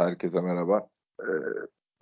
Herkese merhaba. Ee,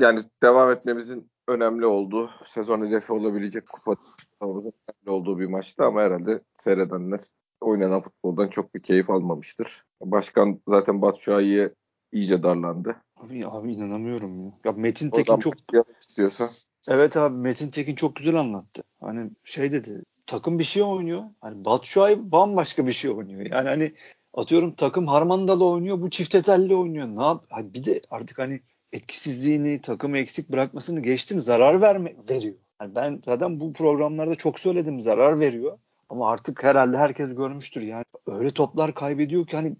yani devam etmemizin önemli olduğu, sezon hedefi olabilecek kupa önemli olduğu bir maçtı ama herhalde seyredenler oynanan futboldan çok bir keyif almamıştır. Başkan zaten Batshuayi'ye iyice darlandı. Abi, abi inanamıyorum ya. Ya Metin Tekin Oradan çok istiyorsa. Evet abi Metin Tekin çok güzel anlattı. Hani şey dedi takım bir şey oynuyor. Hani Batshuayi bambaşka bir şey oynuyor. Yani hani atıyorum takım Harmandalı oynuyor. Bu çift etelli oynuyor. Ne yap? Hani bir de artık hani etkisizliğini, takımı eksik bırakmasını geçtim. Zarar verme veriyor. Yani ben zaten bu programlarda çok söyledim zarar veriyor. Ama artık herhalde herkes görmüştür yani. Öyle toplar kaybediyor ki hani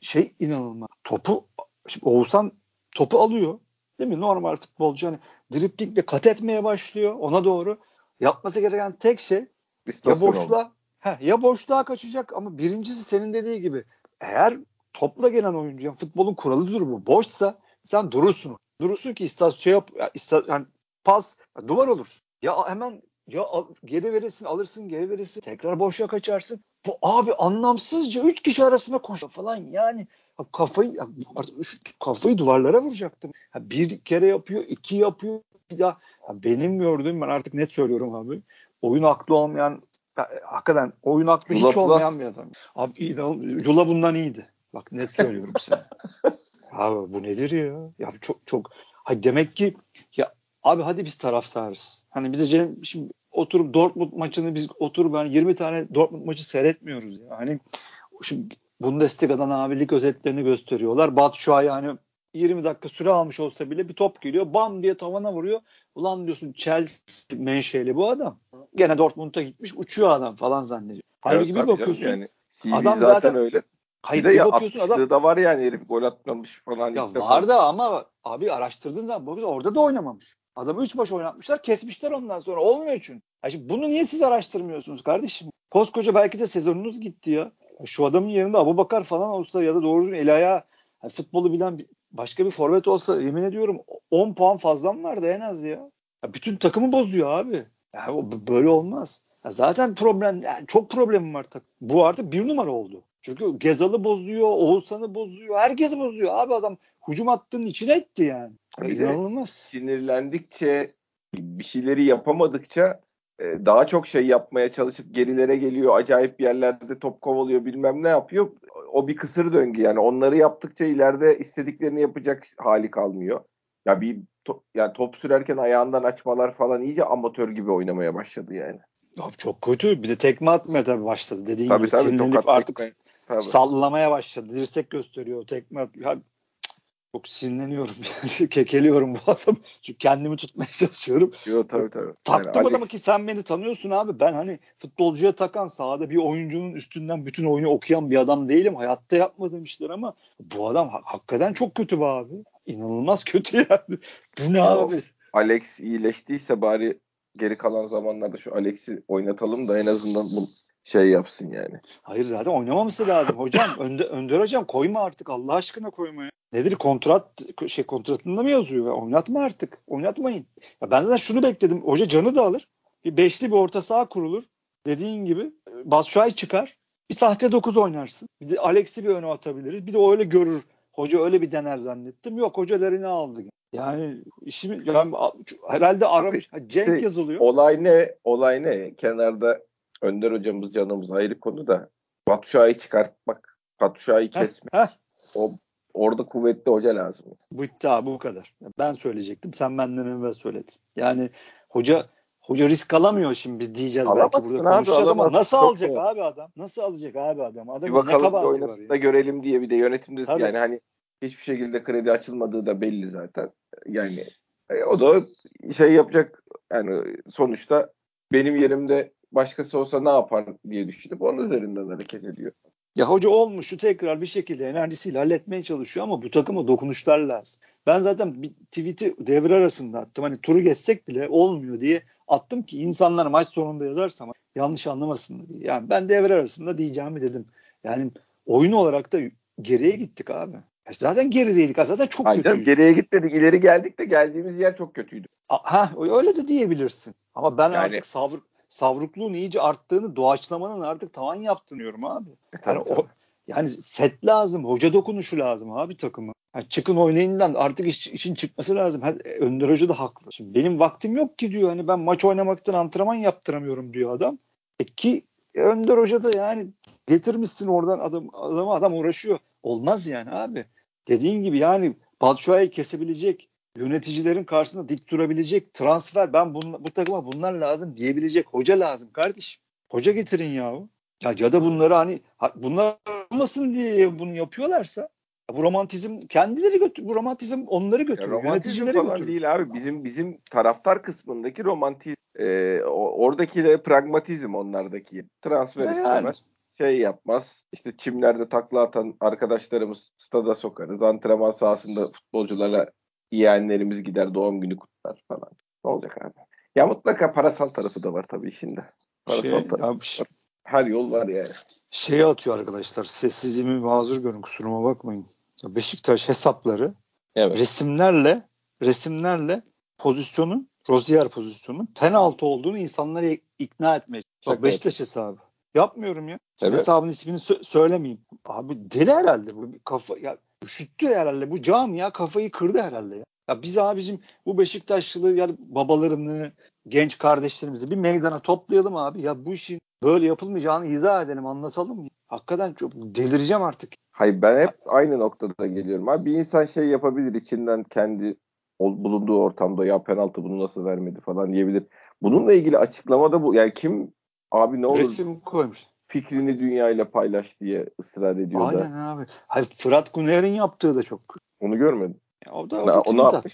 şey inanılmaz. Topu şimdi Oğuzhan topu alıyor. Değil mi? Normal futbolcu hani driplingle kat etmeye başlıyor ona doğru. Yapması gereken tek şey ya boşluğa ya boşluğa kaçacak ama birincisi senin dediği gibi eğer topla gelen oyuncu yani futbolun kuralıdır bu. Boşsa sen durursun. Durursun ki istasyon şey yap, ista, yani pas duvar olursun. Ya hemen ya al, geri verirsin alırsın geri verirsin tekrar boşluğa kaçarsın. Bu abi anlamsızca üç kişi arasında koş falan yani kafayı kafayı duvarlara vuracaktım. bir kere yapıyor, iki yapıyor. Ya, benim gördüğüm ben artık net söylüyorum abi. Oyun aklı olmayan hakikaten oyun aklı hiç olmayan bir adam. Abi inan, Jula bundan iyiydi. Bak net söylüyorum sana. abi bu nedir ya? Ya çok çok ha demek ki ya abi hadi biz taraftarız. Hani bize Cem, şimdi oturup Dortmund maçını biz oturup ben yani 20 tane Dortmund maçı seyretmiyoruz ya. Hani şimdi Bundesliga'dan abilik özetlerini gösteriyorlar. Batu Şua'yı yani 20 dakika süre almış olsa bile bir top geliyor. Bam diye tavana vuruyor. Ulan diyorsun Chelsea menşeli bu adam. Gene Dortmund'a gitmiş uçuyor adam falan zannediyor. Halbuki evet, bir bakıyorsun. Yani, adam zaten, zaten öyle. Hayır, bir, bir bakıyorsun adam da var yani herif gol atmamış falan. Ya var da ama abi araştırdığın zaman bakıyorsun orada da oynamamış. Adamı üç baş oynatmışlar kesmişler ondan sonra. Olmuyor çünkü. Ya şimdi bunu niye siz araştırmıyorsunuz kardeşim? Koskoca belki de sezonunuz gitti ya. Şu adamın yerinde Abu Bakar falan olsa ya da doğru el ayağı yani futbolu bilen bir, başka bir forvet olsa yemin ediyorum 10 puan fazlam vardı en az ya. ya bütün takımı bozuyor abi. Yani böyle olmaz. Ya zaten problem yani çok problemim var. Bu artık bir numara oldu. Çünkü Gezal'ı bozuyor, Oğuzhan'ı bozuyor, herkesi bozuyor. Abi adam hücum attığının içine etti yani. yani İnanılmaz. Sinirlendikçe bir şeyleri yapamadıkça e, daha çok şey yapmaya çalışıp gerilere geliyor. Acayip yerlerde top kovalıyor bilmem ne yapıyor. O bir kısır döngü yani. Onları yaptıkça ileride istediklerini yapacak hali kalmıyor. Ya bir to, yani top sürerken ayağından açmalar falan iyice amatör gibi oynamaya başladı yani. Abi çok kötü. Bir de tekme atmaya tabii başladı. Dediğin tabii, gibi tabii, sinirlenip artık tabii. sallamaya başladı. Dirsek gösteriyor. Tekme atıyor. Çok sinirleniyorum. Kekeliyorum bu adam. Çünkü kendimi tutmaya çalışıyorum. Yok tabii tabii. Taktım yani adamı Alex... ki sen beni tanıyorsun abi. Ben hani futbolcuya takan sahada bir oyuncunun üstünden bütün oyunu okuyan bir adam değilim. Hayatta yapmadığım işler ama bu adam hakikaten çok kötü be abi. İnanılmaz kötü yani. Bu ne abi? Alex iyileştiyse bari geri kalan zamanlarda şu Alex'i oynatalım da en azından bu şey yapsın yani. Hayır zaten oynamaması lazım hocam. Önde, Önder hocam koyma artık Allah aşkına koyma ya. Nedir kontrat şey kontratında mı yazıyor? Ya, oynatma artık. Oynatmayın. Ya ben zaten şunu bekledim. Hoca canı da alır. Bir beşli bir orta saha kurulur. Dediğin gibi Batshuayi çıkar. Bir sahte dokuz oynarsın. Bir de Alex'i bir öne atabiliriz. Bir de öyle görür. Hoca öyle bir dener zannettim. Yok hoca derini aldı. Yani işimi yani, herhalde. Cenk işte, yazılıyor. Olay ne? Olay ne? Kenarda Önder hocamız canımız ayrı konu da Batshuayi çıkartmak, Batshuayi kesmek. Heh, heh. O orada kuvvetli hoca lazım. Bu iddia bu kadar. Ben söyleyecektim. Sen benden evvel söyledin. Yani hoca hoca risk alamıyor şimdi biz diyeceğiz Alamazsın belki burada konuşacağız ama nasıl alacak o. abi adam? Nasıl alacak abi adam? Adam bir bakalım ne oynasın da görelim diye bir de yönetimde Tabii. yani hani hiçbir şekilde kredi açılmadığı da belli zaten. Yani e, o da şey yapacak yani sonuçta benim yerimde başkası olsa ne yapar diye düşünüp onun üzerinden hareket ediyor. Ya hoca olmuşu tekrar bir şekilde enerjisiyle halletmeye çalışıyor ama bu takıma dokunuşlar lazım. Ben zaten bir tweet'i devre arasında attım. Hani turu geçsek bile olmuyor diye attım ki insanlar maç sonunda yazarsam yanlış anlamasın diye. Yani ben devre arasında diyeceğimi dedim. Yani oyun olarak da geriye gittik abi. Zaten gerideydik. Zaten çok Aynen, kötüydü. Geriye gitmedik. ileri geldik de geldiğimiz yer çok kötüydü. Ha öyle de diyebilirsin. Ama ben yani, artık savruk savrukluğun iyice arttığını, doğaçlamanın artık tavan yaptırıyorum abi. E, yani o, Yani set lazım. Hoca dokunuşu lazım abi takımı. Yani çıkın oynayından artık iş, işin çıkması lazım. Önder Hoca da haklı. Şimdi benim vaktim yok ki diyor. Hani ben maç oynamaktan antrenman yaptıramıyorum diyor adam. E ki Önder Hoca da yani getirmişsin oradan adam adama adam uğraşıyor. Olmaz yani abi. Dediğin gibi yani Batshuayi kesebilecek, yöneticilerin karşısında dik durabilecek transfer ben bun, bu takıma bunlar lazım diyebilecek hoca lazım kardeşim. Hoca getirin yahu. Ya ya da bunları hani bunlar olmasın diye bunu yapıyorlarsa bu romantizm kendileri götür bu romantizm onları götürüyor. Ya romantizm falan götürüyor. değil abi. Bizim bizim taraftar kısmındaki romantizm e, oradaki de pragmatizm onlardaki. Transfer yani. istemez. Şey yapmaz. İşte çimlerde takla atan arkadaşlarımız stada sokarız. Antrenman sahasında futbolculara yeğenlerimiz gider doğum günü kutlar falan. Ne olacak abi? Ya mutlaka parasal tarafı da var tabii işinde. Parasal şey, tarafı. Abi, var. Her yol var yani. Şeye atıyor arkadaşlar. Sessizliğimi mazur görün kusuruma bakmayın. Beşiktaş hesapları evet. resimlerle resimlerle pozisyonun Rozier pozisyonun penaltı olduğunu insanlara ikna etmeye. Bak Beşiktaş hesabı. Yapmıyorum ya. Evet. Hesabın ismini sö- söylemeyeyim. Abi deli herhalde bu. Kafa ya üşüttü herhalde. Bu cam ya kafayı kırdı herhalde ya. Ya biz abicim bu Beşiktaşlı yani babalarını, genç kardeşlerimizi bir meydana toplayalım abi. Ya bu işin böyle yapılmayacağını izah edelim, anlatalım. Hakikaten çok delireceğim artık. Hayır ben hep aynı noktada geliyorum. Abi bir insan şey yapabilir içinden kendi bulunduğu ortamda ya penaltı bunu nasıl vermedi falan diyebilir. Bununla ilgili açıklamada bu yani kim abi ne olur resim koymuş. Fikrini dünyayla paylaş diye ısrar ediyor Aynen da. abi. Hayır Fırat Güner'in yaptığı da çok. Onu görmedim. Ya, o da, o da tweet attı.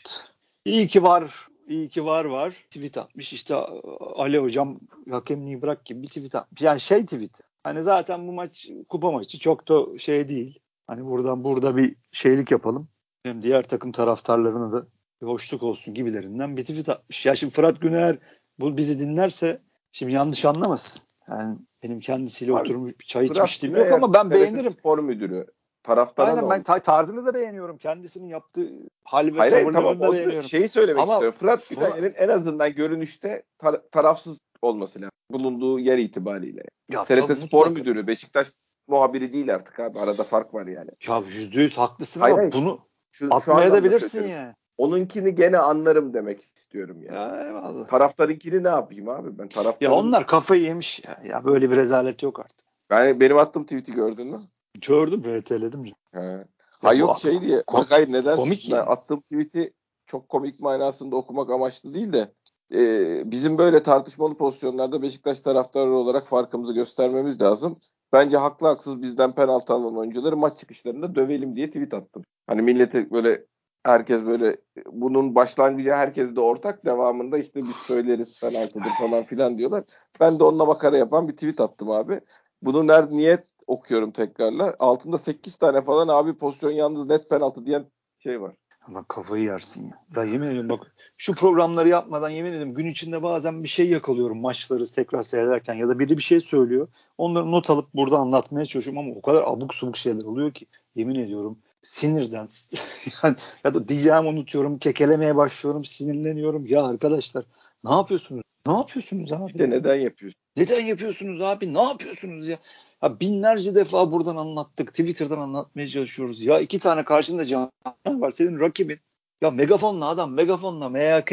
İyi ki var. İyi ki var var. Tweet atmış. İşte Ali hocam hakemliği bırak gibi bir tweet atmış. Yani şey tweet. Hani zaten bu maç kupa maçı çok da şey değil. Hani buradan burada bir şeylik yapalım. Hem diğer takım taraftarlarına da bir hoşluk olsun gibilerinden bir tweet atmış. Ya şimdi Fırat Güner bu bizi dinlerse şimdi yanlış anlamasın. Yani benim kendisiyle Abi, oturmuş bir çay içmiştim yok ama ben beğenirim. Spor müdürü Taraftara Aynen ben ta- tarzını da beğeniyorum. Kendisinin yaptığı hal ve hayır, tavırlarını tamam, da beğeniyorum. Şeyi söylemek Ama istiyorum. Fırat Güler'in en azından görünüşte tar- tarafsız olması lazım. Bulunduğu yer itibariyle. Ya, TRT tabii, Spor mutlaka. Müdürü, Beşiktaş muhabiri değil artık abi. Arada fark var yani. Ya yüzde yüz haklısın hayır, ama bunu şu, atmaya da bilirsin ya. Onunkini gene anlarım demek istiyorum yani. Ya eyvallah. Taraftarınkini ne yapayım abi ben taraftarın... Ya onlar kafayı yemiş ya. Ya böyle bir rezalet yok artık. Yani benim attığım tweet'i gördün mü? Gördüm RT'ledim. He. Ha yok şey diye. Kom- bak hayır neden? Komik ben attığım tweet'i çok komik manasında okumak amaçlı değil de e, bizim böyle tartışmalı pozisyonlarda Beşiktaş taraftarı olarak farkımızı göstermemiz lazım. Bence haklı haksız bizden penaltı alan oyuncuları maç çıkışlarında dövelim diye tweet attım. Hani millete böyle herkes böyle bunun başlangıcı herkes de ortak devamında işte biz söyleriz penaltıdır falan filan diyorlar. Ben de onunla makara yapan bir tweet attım abi. Bunu nerede niyet okuyorum tekrarla. Altında 8 tane falan abi pozisyon yalnız net penaltı diyen şey var. Allah kafayı yersin ya. Ya yemin ediyorum bak şu programları yapmadan yemin ediyorum gün içinde bazen bir şey yakalıyorum maçları tekrar seyrederken ya da biri bir şey söylüyor. Onları not alıp burada anlatmaya çalışıyorum ama o kadar abuk subuk şeyler oluyor ki yemin ediyorum sinirden yani ya da diyeceğimi unutuyorum kekelemeye başlıyorum sinirleniyorum ya arkadaşlar ne yapıyorsunuz? Ne yapıyorsunuz abi? İşte neden yapıyorsunuz? Neden yapıyorsunuz abi? Ne yapıyorsunuz ya? Ya binlerce defa buradan anlattık. Twitter'dan anlatmaya çalışıyoruz. Ya iki tane karşında canlı var. Senin rakibin. Ya megafonla adam megafonla MHK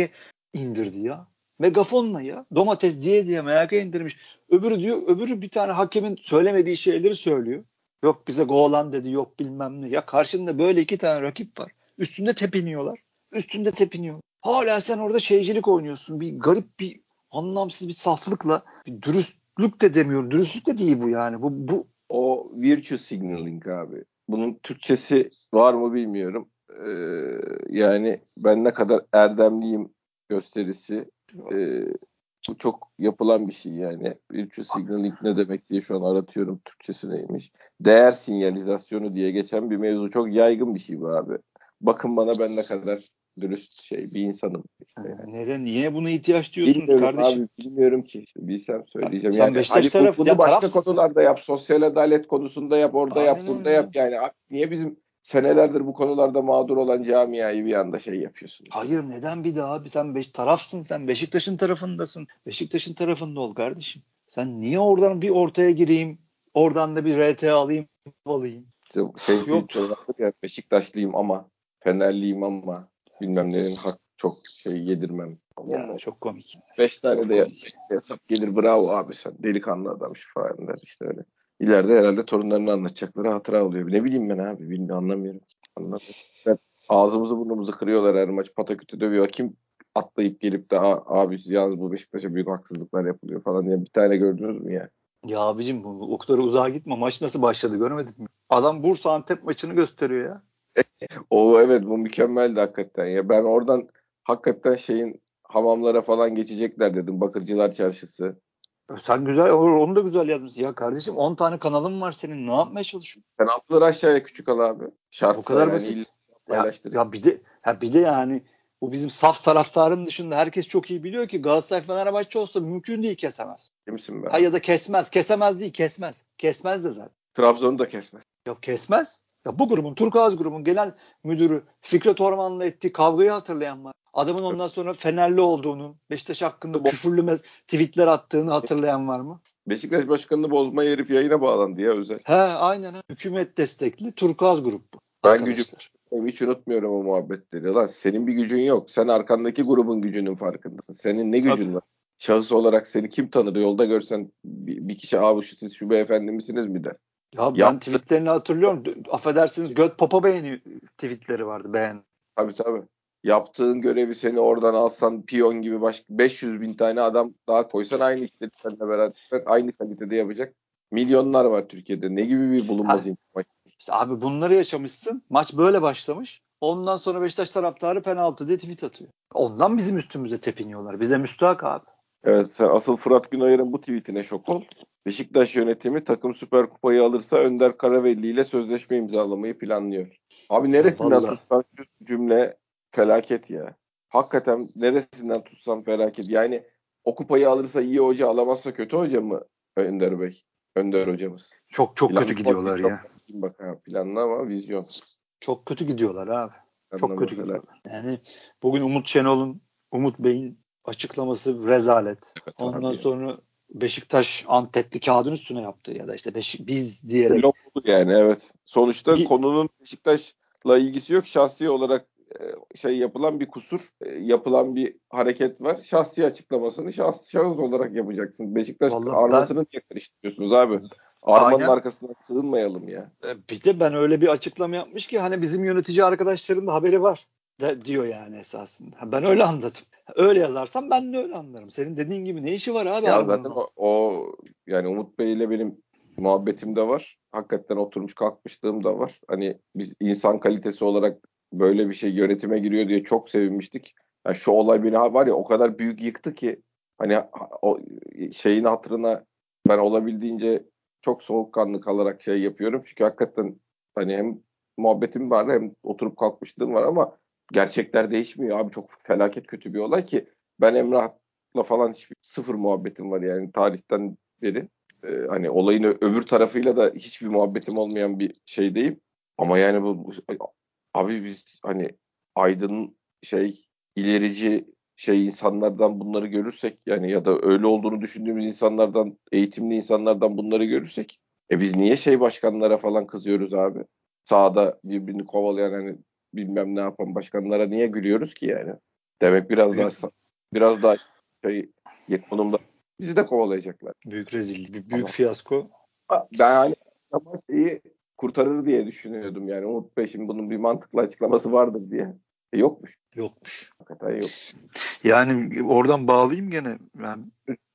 indirdi ya. Megafonla ya. Domates diye diye MHK indirmiş. Öbürü diyor öbürü bir tane hakemin söylemediği şeyleri söylüyor. Yok bize Golan dedi yok bilmem ne. Ya karşında böyle iki tane rakip var. Üstünde tepiniyorlar. Üstünde tepiniyor. Hala sen orada şeycilik oynuyorsun. Bir garip bir anlamsız bir saflıkla bir dürüst dürüstlük de demiyorum. Dürüstlük de değil bu yani. Bu, bu o virtue signaling abi. Bunun Türkçesi var mı bilmiyorum. Ee, yani ben ne kadar erdemliyim gösterisi. Ee, bu çok yapılan bir şey yani. Virtue signaling ne demek diye şu an aratıyorum. Türkçesi neymiş. Değer sinyalizasyonu diye geçen bir mevzu. Çok yaygın bir şey bu abi. Bakın bana ben ne kadar dürüst şey bir insanım. Yani. Neden? Niye buna ihtiyaç diyorsunuz bilmiyorum kardeşim? Abi, bilmiyorum ki. İşte bilsem söyleyeceğim. Sen yani, Beşiktaş hani taraf, bunu ya, başka taraf konularda yap. Sosyal adalet konusunda yap. Orada Aynen yap. Burada öyle. yap. Yani niye bizim senelerdir bu konularda mağdur olan camiayı bir anda şey yapıyorsun. Hayır neden bir daha abi sen beş tarafsın sen Beşiktaş'ın tarafındasın. Beşiktaş'ın tarafında ol kardeşim. Sen niye oradan bir ortaya gireyim oradan da bir RT alayım. İşte şey Yok. ya, Beşiktaşlıyım ama Fenerliyim ama bilmem nenin hak çok şey yedirmem. Ya çok komik. Beş tane de hesap gelir bravo abi sen delikanlı adammış falan der işte öyle. İleride herhalde torunlarını anlatacakları hatıra oluyor. Ne bileyim ben abi bilmiyorum anlamıyorum. anlamıyorum. Ben, ağzımızı burnumuzu kırıyorlar her maç patakütü dövüyor. Kim atlayıp gelip de abi yalnız bu Beşiktaş'a büyük haksızlıklar yapılıyor falan diye bir tane gördünüz mü ya? Ya abicim bu o kadar uzağa gitme. Maç nasıl başladı görmedin mi? Adam Bursa Antep maçını gösteriyor ya. o evet bu mükemmeldi hakikaten ya. Ben oradan hakikaten şeyin hamamlara falan geçecekler dedim. Bakırcılar Çarşısı. Sen güzel onu da güzel yazmışsın. Ya kardeşim 10 tane kanalın var senin. Ne yapmaya çalışıyorsun? Penaltıları aşağıya küçük al abi. Şart Bu kadar yani basit. Ya, ya bir de ya bir de yani bu bizim saf taraftarın dışında herkes çok iyi biliyor ki Galatasaray Fenerbahçe olsa mümkün değil kesemez. Kimsin ben? Ha ya da kesmez. Kesemez değil kesmez. Kesmez de zaten. Trabzon'u da kesmez. Yok kesmez. Ya bu grubun Turkuaz grubun genel müdürü Fikret Orman'la ettiği kavgayı hatırlayan var. Adamın ondan sonra Fenerli olduğunu, Beşiktaş hakkında küfürlü tweetler attığını hatırlayan var mı? Beşiktaş başkanını bozmaya herif yayına bağlandı ya özel. He aynen. Hükümet destekli Turkuaz grup bu. Ben gücüm hiç unutmuyorum o muhabbetleri. Lan senin bir gücün yok. Sen arkandaki grubun gücünün farkındasın. Senin ne gücün Tabii. var? Şahıs olarak seni kim tanır? Yolda görsen bir, bir kişi abi şu siz şu beyefendi misiniz mi der. Ya ben Yaptı. tweetlerini hatırlıyorum. Affedersiniz Göt Papa beğeni tweetleri vardı beğen. Tabii tabii. Yaptığın görevi seni oradan alsan piyon gibi başka 500 bin tane adam daha koysan aynı işte seninle beraber aynı kalitede yapacak. Milyonlar var Türkiye'de. Ne gibi bir bulunmaz insan. İşte abi bunları yaşamışsın. Maç böyle başlamış. Ondan sonra Beşiktaş taraftarı penaltı diye tweet atıyor. Ondan bizim üstümüze tepiniyorlar. Bize müstahak abi. Evet sen asıl Fırat Günayır'ın bu tweetine şok ol. Beşiktaş yönetimi takım Süper Kupayı alırsa Önder Karavelli ile sözleşme imzalamayı planlıyor. Abi neresinden tutsan şu cümle felaket ya. Hakikaten neresinden tutsam felaket. Yani o kupayı alırsa iyi hoca alamazsa kötü hoca mı Önder Bey? Önder hocamız. Çok çok Plan kötü gidiyorlar ya. Bak ha, planlı ama vizyon. Çok kötü gidiyorlar abi. Planlama çok kötü gidiyorlar. Yani bugün Umut Şenol'un Umut Bey'in açıklaması rezalet. Evet, Ondan sonra Beşiktaş Antepli kağıdın üstüne yaptı ya da işte Beşik, biz diyerek. Oldu yani evet. Sonuçta bir, konunun Beşiktaş'la ilgisi yok. Şahsi olarak şey yapılan bir kusur, e, yapılan bir hareket var. Şahsi açıklamasını şahs, şahıs olarak yapacaksın. Beşiktaş Vallahi armasını ben, niye karıştırıyorsunuz abi? Armanın aynen. arkasına sığınmayalım ya. E, bir de ben öyle bir açıklama yapmış ki hani bizim yönetici arkadaşların da haberi var de, diyor yani esasında. Ben öyle anladım. Öyle yazarsam ben de öyle anlarım. Senin dediğin gibi ne işi var abi? Ya zaten o, o yani Umut Bey ile benim muhabbetim de var. Hakikaten oturmuş kalkmışlığım da var. Hani biz insan kalitesi olarak böyle bir şey yönetime giriyor diye çok sevinmiştik. Yani şu olay beni var ya o kadar büyük yıktı ki hani o şeyin hatırına ben olabildiğince çok soğukkanlı kalarak şey yapıyorum. Çünkü hakikaten hani hem muhabbetim var hem oturup kalkmışlığım var ama gerçekler değişmiyor abi çok felaket kötü bir olay ki ben Emrah'la falan hiçbir sıfır muhabbetim var yani tarihten beri. Ee, hani olayın öbür tarafıyla da hiçbir muhabbetim olmayan bir şeydeyim. Ama yani bu abi biz hani aydın şey ilerici şey insanlardan bunları görürsek yani ya da öyle olduğunu düşündüğümüz insanlardan eğitimli insanlardan bunları görürsek e biz niye şey başkanlara falan kızıyoruz abi? Sağda birbirini kovalayan hani bilmem ne yapan başkanlara niye gülüyoruz ki yani? Demek biraz daha biraz daha şey konumda bizi de kovalayacaklar. Büyük rezillik, büyük Ama, fiyasko. Ben hani şeyi kurtarır diye düşünüyordum yani. Umut Bey şimdi bunun bir mantıklı açıklaması vardır diye. E, yokmuş. Yokmuş. Hakikaten yok. Yani oradan bağlayayım gene. Yani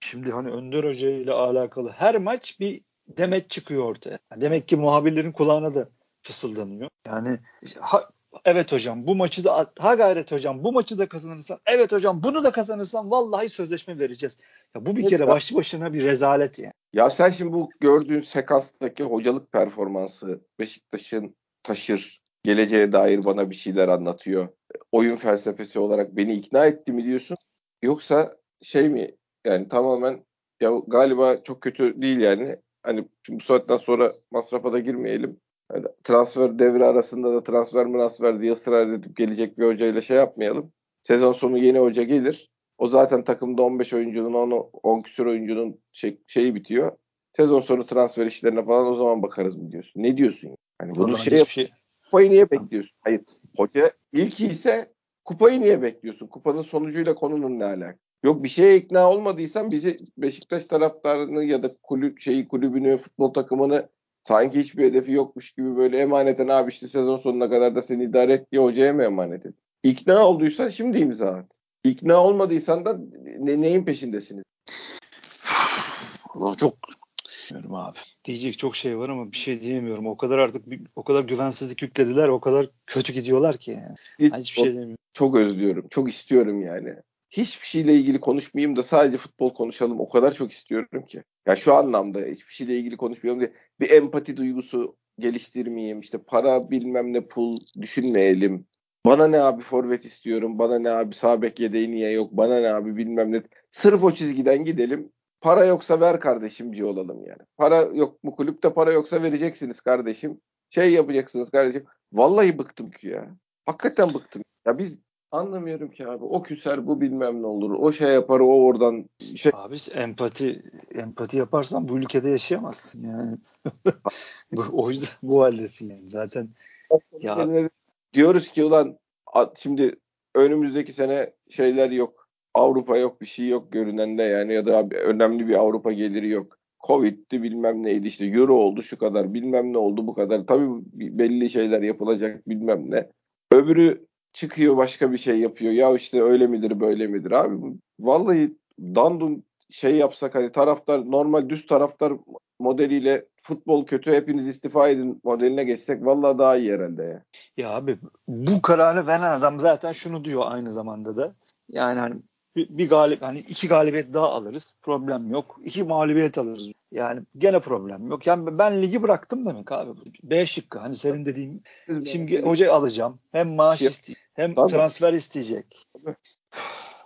şimdi hani Önder Hoca ile alakalı her maç bir demet çıkıyor ortaya. Demek ki muhabirlerin kulağına da fısıldanıyor. Yani ha, evet hocam bu maçı da ha gayret hocam bu maçı da kazanırsan evet hocam bunu da kazanırsan vallahi sözleşme vereceğiz. Ya bu bir kere başlı başına bir rezalet yani. Ya sen şimdi bu gördüğün sekanstaki hocalık performansı Beşiktaş'ın taşır geleceğe dair bana bir şeyler anlatıyor. Oyun felsefesi olarak beni ikna etti mi diyorsun? Yoksa şey mi yani tamamen ya galiba çok kötü değil yani. Hani bu saatten sonra masrafa da girmeyelim. Yani transfer devri arasında da transfer transfer diye ısrar edip gelecek bir hocayla şey yapmayalım. Sezon sonu yeni hoca gelir. O zaten takımda 15 oyuncunun 10, 10 küsur oyuncunun şey, şeyi bitiyor. Sezon sonu transfer işlerine falan o zaman bakarız mı diyorsun? Ne diyorsun? Hani bunu şey, yap- şey kupayı niye bekliyorsun? Hayır. Hoca ilk ise kupayı niye bekliyorsun? Kupanın sonucuyla konunun ne alakası? Yok bir şeye ikna olmadıysan bizi Beşiktaş taraftarını ya da kulüp şeyi kulübünü, futbol takımını sanki hiçbir hedefi yokmuş gibi böyle emaneten abi işte sezon sonuna kadar da seni idare et diye hocaya mı emanet et? İkna olduysan şimdi imza at. İkna olmadıysan da ne, neyin peşindesiniz? Allah çok bilmiyorum abi. Diyecek çok şey var ama bir şey diyemiyorum. O kadar artık o kadar güvensizlik yüklediler, o kadar kötü gidiyorlar ki yani. Biz Ben hiçbir şey demiyorum. çok özlüyorum. Çok istiyorum yani. Hiçbir şeyle ilgili konuşmayayım da sadece futbol konuşalım. O kadar çok istiyorum ki. Ya şu anlamda hiçbir şeyle ilgili konuşmayalım diye bir empati duygusu geliştirmeyeyim. İşte para bilmem ne pul düşünmeyelim. Bana ne abi forvet istiyorum. Bana ne abi sağ bek yedeği niye yok. Bana ne abi bilmem ne. Sırf o çizgiden gidelim. Para yoksa ver kardeşimci olalım yani. Para yok mu kulüpte para yoksa vereceksiniz kardeşim. Şey yapacaksınız kardeşim. Vallahi bıktım ki ya. Hakikaten bıktım. Ya biz anlamıyorum ki abi. O küser bu bilmem ne olur. O şey yapar o oradan şey Abi empati empati yaparsan bu ülkede yaşayamazsın yani. bu, o yüzden bu haldesin yani. Zaten Ya- diyoruz ki ulan şimdi önümüzdeki sene şeyler yok. Avrupa yok bir şey yok görünende yani ya da abi önemli bir Avrupa geliri yok. Covid'di bilmem neydi işte Euro oldu şu kadar bilmem ne oldu bu kadar. Tabii belli şeyler yapılacak bilmem ne. Öbürü çıkıyor başka bir şey yapıyor. Ya işte öyle midir böyle midir abi. Vallahi dandun şey yapsak hani taraftar normal düz taraftar modeliyle futbol kötü hepiniz istifa edin modeline geçsek vallahi daha iyi herhalde ya. ya abi bu kararı veren adam zaten şunu diyor aynı zamanda da. Yani hani bir, bir galip hani iki galibiyet daha alırız. Problem yok. İki mağlubiyet alırız. Yani gene problem yok. Yani ben ligi bıraktım demek abi. B şıkkı hani senin dediğin Şimdi hoca alacağım. Hem maaş Şey- isteyecek hem Tabii. transfer isteyecek. Tabii.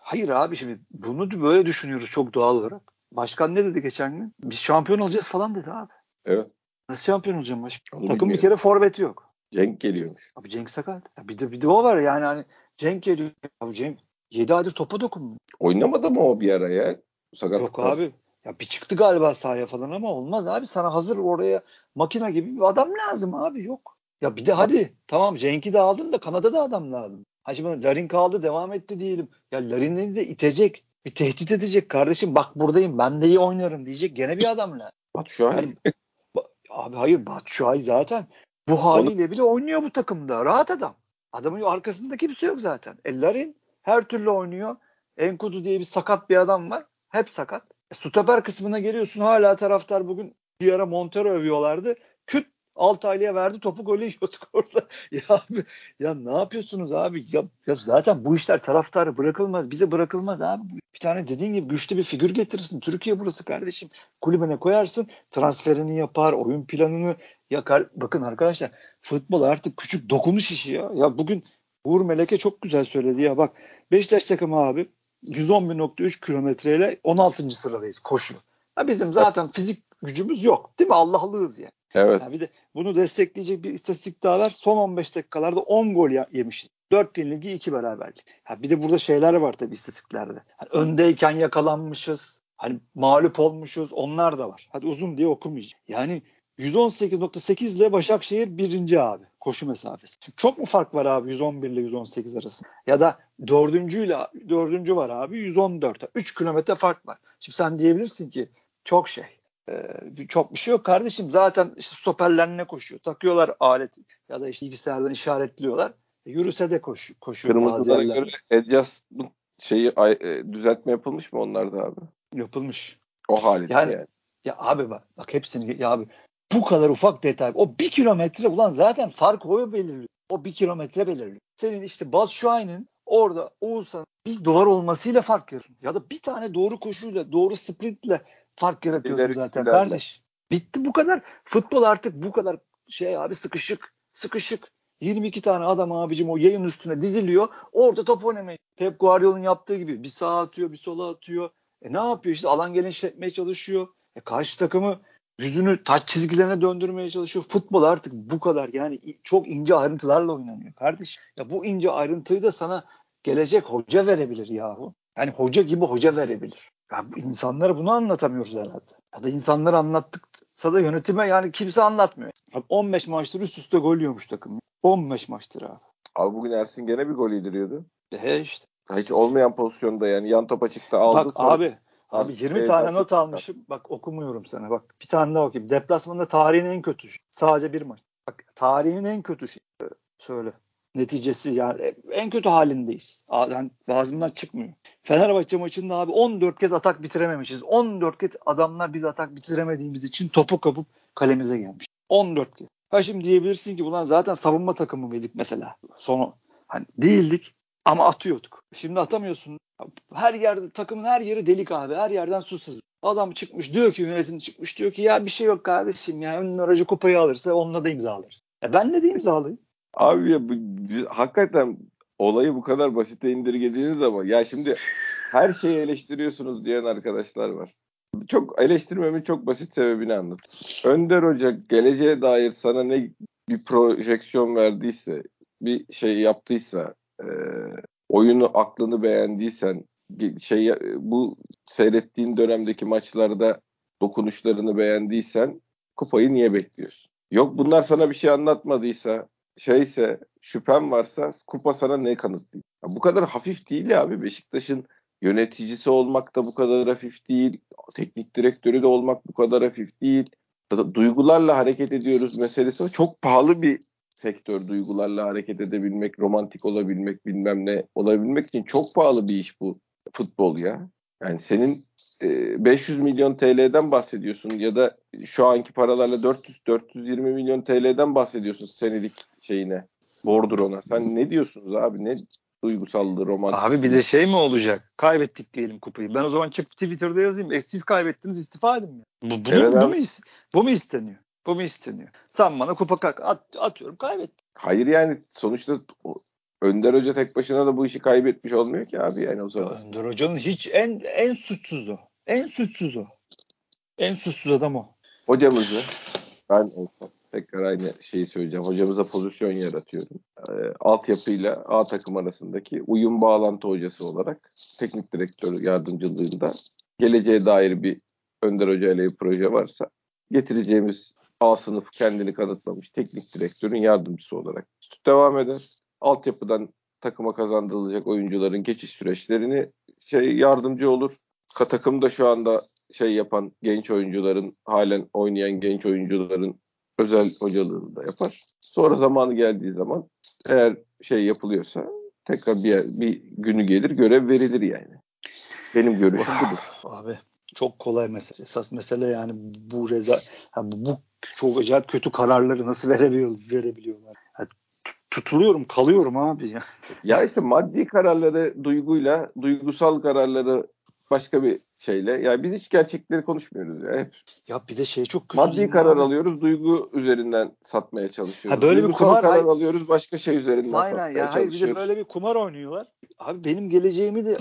Hayır abi şimdi bunu da böyle düşünüyoruz çok doğal olarak. Başkan ne dedi geçen gün? Biz şampiyon olacağız falan dedi abi. Evet. Nasıl şampiyon olacağım başkan? Onu Takım bir kere forveti yok. Cenk geliyormuş. Abi Cenk sakat. Ya bir de bir de o var yani hani Cenk geliyor. Abi Cenk 7 aydır topa dokunmuyor. Oynamadı mı o bir ara ya? Sakatlık Yok abi. Ya bir çıktı galiba sahaya falan ama olmaz abi. Sana hazır oraya makine gibi bir adam lazım abi. Yok. Ya bir de hadi tamam Cenk'i de aldın da Kanada da adam lazım. Ha şimdi Larin kaldı devam etti diyelim. Ya Larin'i de itecek. Bir tehdit edecek kardeşim bak buradayım ben de iyi oynarım diyecek gene bir adam lazım. Şahin. Yani, abi hayır Batshuayi zaten bu haliyle bile oynuyor bu takımda. Rahat adam. Adamın arkasında kimse yok zaten. E, Larin her türlü oynuyor. Enkudu diye bir sakat bir adam var. Hep sakat. Stoper kısmına geliyorsun hala taraftar bugün bir ara Montero övüyorlardı. Küt Altaylı'ya verdi topu golü yiyorduk orada. Ya abi ya ne yapıyorsunuz abi? Ya, ya zaten bu işler taraftarı bırakılmaz. Bize bırakılmaz abi. Bir tane dediğin gibi güçlü bir figür getirirsin. Türkiye burası kardeşim. Kulübüne koyarsın. Transferini yapar. Oyun planını yakar. Bakın arkadaşlar futbol artık küçük dokunuş işi ya. Ya bugün Uğur Meleke çok güzel söyledi ya bak Beşiktaş takımı abi 111.3 kilometreyle 16. sıradayız koşu. Ya bizim zaten fizik gücümüz yok değil mi? Allah'lıyız yani. Evet. Ya bir de bunu destekleyecek bir istatistik daha var. Son 15 dakikalarda 10 gol yemişiz. 4 yenilgi 2 beraberlik. Ha bir de burada şeyler var tabii istatistiklerde. Hani öndeyken yakalanmışız. Hani mağlup olmuşuz. Onlar da var. Hadi uzun diye okumayacağım. Yani 118.8 ile Başakşehir birinci abi koşu mesafesi. Şimdi çok mu fark var abi 111 ile 118 arasında? Ya da dördüncüyle dördüncü var abi 114. 3 kilometre fark var. Şimdi sen diyebilirsin ki çok şey. Ee, çok bir şey yok kardeşim. Zaten işte stoperler ne koşuyor? Takıyorlar alet ya da işte bilgisayardan işaretliyorlar. E, yürüse de koşu, koşuyor Kırmızılara göre adjustment şeyi e, düzeltme yapılmış mı onlarda abi? Yapılmış. O halinde Yani- yani. Ya abi bak, bak hepsini ya abi bu kadar ufak detay. O bir kilometre ulan zaten fark o belirliyor. O bir kilometre belirliyor. Senin işte Baz Şahin'in orada Oğuzhan bir duvar olmasıyla fark yaratıyor. Ya da bir tane doğru koşuyla, doğru sprintle fark yaratıyorsun zaten ilerle. kardeş. Bitti bu kadar. Futbol artık bu kadar şey abi sıkışık. Sıkışık. 22 tane adam abicim o yayın üstüne diziliyor. Orada top oynamaya. Pep Guardiola'nın yaptığı gibi bir sağa atıyor, bir sola atıyor. E ne yapıyor işte alan genişletmeye çalışıyor. E karşı takımı yüzünü taç çizgilerine döndürmeye çalışıyor. Futbol artık bu kadar yani çok ince ayrıntılarla oynanıyor kardeş. Ya bu ince ayrıntıyı da sana gelecek hoca verebilir yahu. Yani hoca gibi hoca verebilir. Ya insanlara bunu anlatamıyoruz herhalde. Ya da insanlar anlattıksa da yönetime yani kimse anlatmıyor. Abi 15 maçtır üst üste gol yiyormuş takım. 15 maçtır abi. Abi bugün Ersin gene bir gol yediriyordu. He işte. Hiç olmayan pozisyonda yani yan topa çıktı aldı. Bak sonra- abi Abi 20 Şey tane not almışım. Bak okumuyorum sana. Bak bir tane daha okuyayım. Deplasmanda tarihin en kötü. şey. Sadece bir maç. Bak tarihin en kötü şey. Söyle. Neticesi yani en kötü halindeyiz. Yani ağzımdan çıkmıyor. Fenerbahçe maçında abi 14 kez atak bitirememişiz. 14 kez adamlar biz atak bitiremediğimiz için topu kapıp kalemize gelmiş. 14 kez. Ha şimdi diyebilirsin ki ulan zaten savunma takımı mıydık mesela? Sonu hani değildik ama atıyorduk. Şimdi atamıyorsun. Her yerde takımın her yeri delik abi. Her yerden su sızıyor. Adam çıkmış diyor ki yönetim çıkmış diyor ki ya bir şey yok kardeşim ya önün aracı kupayı alırsa onunla da imzalarız. E ben de de imzalayayım. Abi ya bu, hakikaten olayı bu kadar basite indirgediğiniz ama ya şimdi her şeyi eleştiriyorsunuz diyen arkadaşlar var. Çok eleştirmemin çok basit sebebini anlat. Önder Hoca geleceğe dair sana ne bir projeksiyon verdiyse, bir şey yaptıysa, e, oyunu aklını beğendiysen, şey bu seyrettiğin dönemdeki maçlarda dokunuşlarını beğendiysen kupayı niye bekliyorsun? Yok bunlar sana bir şey anlatmadıysa, şeyse, şüphem varsa kupa sana ne kanıtlıyor? Ya bu kadar hafif değil abi. Beşiktaş'ın yöneticisi olmak da bu kadar hafif değil. Teknik direktörü de olmak bu kadar hafif değil. Duygularla hareket ediyoruz meselesi. Çok pahalı bir sektör duygularla hareket edebilmek, romantik olabilmek, bilmem ne olabilmek için çok pahalı bir iş bu futbol ya. Yani senin e, 500 milyon TL'den bahsediyorsun ya da şu anki paralarla 400 420 milyon TL'den bahsediyorsun senelik şeyine. Bordrona. Sen ne diyorsunuz abi? Ne duygusallığı, romantik. Abi bir de şey mi olacak? Kaybettik diyelim kupayı. Ben o zaman çıkıp Twitter'da yazayım. E siz kaybettiniz istifa edin mi? Bu, bunu, Evet bu, mu, bu mu isteniyor? Bu mu isteniyor? Sen bana kupa kalk at, atıyorum kaybettim. Hayır yani sonuçta Önder Hoca tek başına da bu işi kaybetmiş olmuyor ki abi yani o zaman. Önder Hoca'nın hiç en en suçsuzu. En suçsuzu. En suçsuz adam o. Hocamızı ben olsam tekrar aynı şeyi söyleyeceğim. Hocamıza pozisyon yaratıyorum. Ee, altyapıyla A takım arasındaki uyum bağlantı hocası olarak teknik direktör yardımcılığında geleceğe dair bir Önder Hoca ile bir proje varsa getireceğimiz A sınıf kendini kanıtlamış teknik direktörün yardımcısı olarak devam eder. Altyapıdan takıma kazandırılacak oyuncuların geçiş süreçlerini şey yardımcı olur. Ka takımda şu anda şey yapan genç oyuncuların halen oynayan genç oyuncuların özel hocalığını da yapar. Sonra zamanı geldiği zaman eğer şey yapılıyorsa tekrar bir, yer- bir günü gelir görev verilir yani. Benim görüşüm budur. Abi çok kolay mesele. Esas mesele yani bu reza ha, bu, çok acayip kötü kararları nasıl verebiliyor, verebiliyorlar. Tut- tutuluyorum, kalıyorum abi ya. Ya işte maddi kararları duyguyla, duygusal kararları başka bir şeyle. Ya biz hiç gerçekleri konuşmuyoruz ya. Hep Ya bir de şey çok kötü maddi karar abi? alıyoruz, duygu üzerinden satmaya çalışıyoruz. Ha, böyle bir Duygusal kumar- karar hayır. alıyoruz, başka şey üzerinden Aynen satmaya ya. Hayır bir de çalışıyoruz. böyle bir kumar oynuyorlar. Abi benim geleceğimi de